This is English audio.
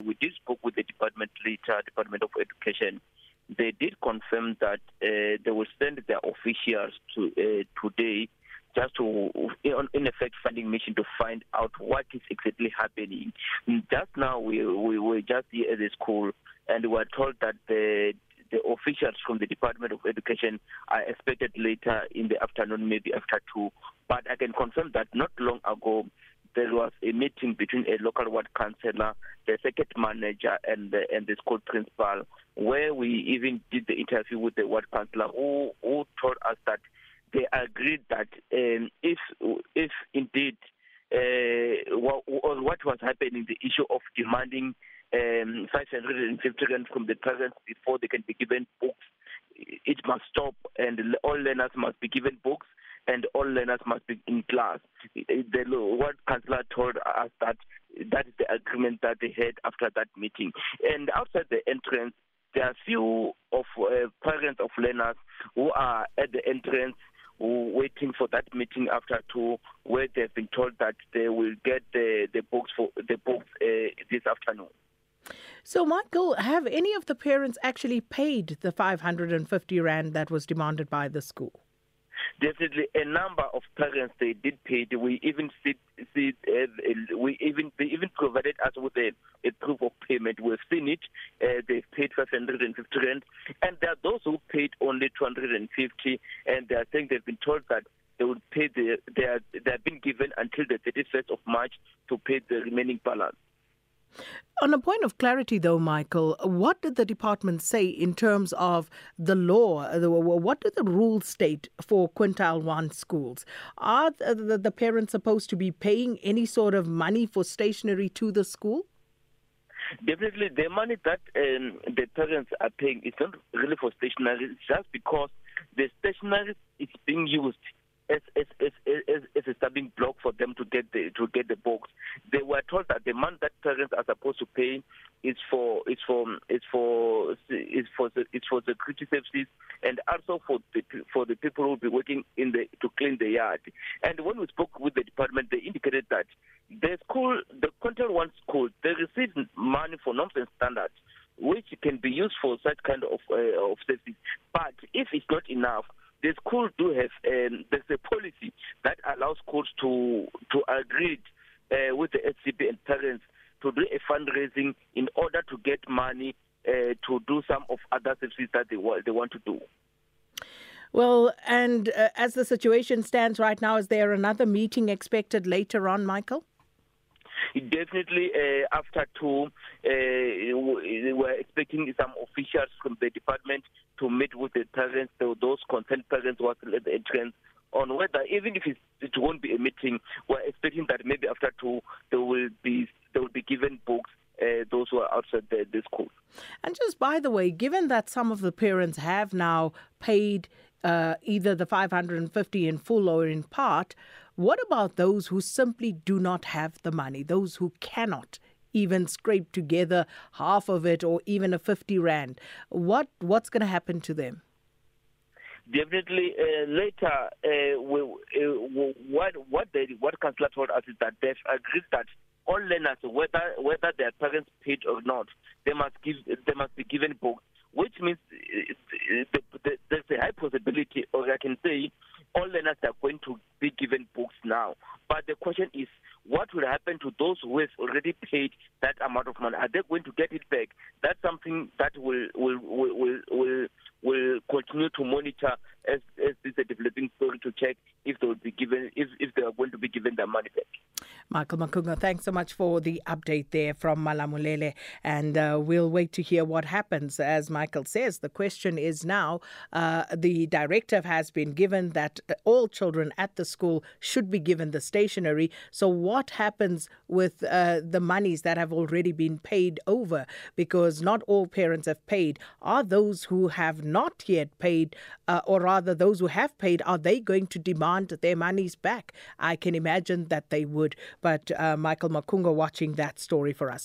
Agriculture, Department of Education, they did confirm that uh, they will send their officials to uh, today just to in effect finding mission to find out what is exactly happening just now we we were just here at the school and we were told that the the officials from the Department of Education are expected later in the afternoon, maybe after two. But I can confirm that not long ago, there was a meeting between a local ward councillor, the circuit manager, and the, and the school principal, where we even did the interview with the ward councillor, who who told us that they agreed that um, if if indeed uh, what, what was happening, the issue of demanding um, 550 rand from the parents before they can be given books, it must stop, and all learners must be given books. and all learners must be in class. The what councillor told us that that is the agreement that they had after that meeting. And outside the entrance, there are few of uh, parents of learners who are at the entrance waiting for that meeting after two, where they've been told that they will get the the books for the books uh, this afternoon. So, Michael, have any of the parents actually paid the 550 rand that was demanded by the school? definitely a number of parents they did pay. We even see, see uh, uh, we even they even provided us with a, a proof of payment. We've seen it. Uh, they paid 550 rand, and there are those who paid only 250, and they are saying they've been told that they would pay the they are they have been given until the 31st of March to pay the remaining balance. On a point of clarity, though, Michael, what did the department say in terms of the law? Uh, what do the rules state for quintile one schools? Are the, the parents supposed to be paying any sort of money for stationery to the school? Definitely, the money that um, the parents are paying is not really for stationery, it's just because the stationery is being used as as as as, as a starting block for them to get the, to get the books. They were told that the amount that parents are supposed to pay is for is for is for is for is for security services and also for the for the people who will be working in the to clean the yard. And when we spoke with the department, they indicated that the school, the Continental One school, they received money for norms and standards which can be used for such kind of uh, of services. But if it's not enough the schools do have um, there's a policy that allows schools to to agree uh, with the SCP and parents to do a fundraising in order to get money uh, to do some of other services that they want they want to do. Well, and uh, as the situation stands right now, is there another meeting expected later on, Michael? Definitely, uh, after two, uh, we were expecting some officials from the department to meet with the parents, those concerned parents who are at the entrance on whether even if it's, it won't be a meeting, we're expecting that maybe after two there will be they will be given books uh, those who are outside the, the school. And just by the way, given that some of the parents have now paid uh, uh, either the 550 in full or in part. What about those who simply do not have the money, those who cannot even scrape together half of it or even a 50 rand? What what's going to happen to them? definitely uh, later uh, we, uh, what what they what councillor told us is that they've agreed that all learners whether whether their parents paid or not they must give they must be given books which means it, it, it, there's a high possibility, or I can say, all learners are going to be given books now. But the question is, what will happen to those who have already paid that amount of money? Are they going to get it back? That's something that will will will will, will, will continue to monitor as as this is a developing story to check if they will be given if Michael Makunga, thanks so much for the update there from Malamulele. And uh, we'll wait to hear what happens. As Michael says, the question is now uh, the directive has been given that all children at the school should be given the stationery. So, what happens with uh, the monies that have already been paid over? Because not all parents have paid. Are those who have not yet paid, uh, or rather those who have paid, are they going to demand their monies back? I can imagine that they would. But But uh, Michael Makunga watching that story for us.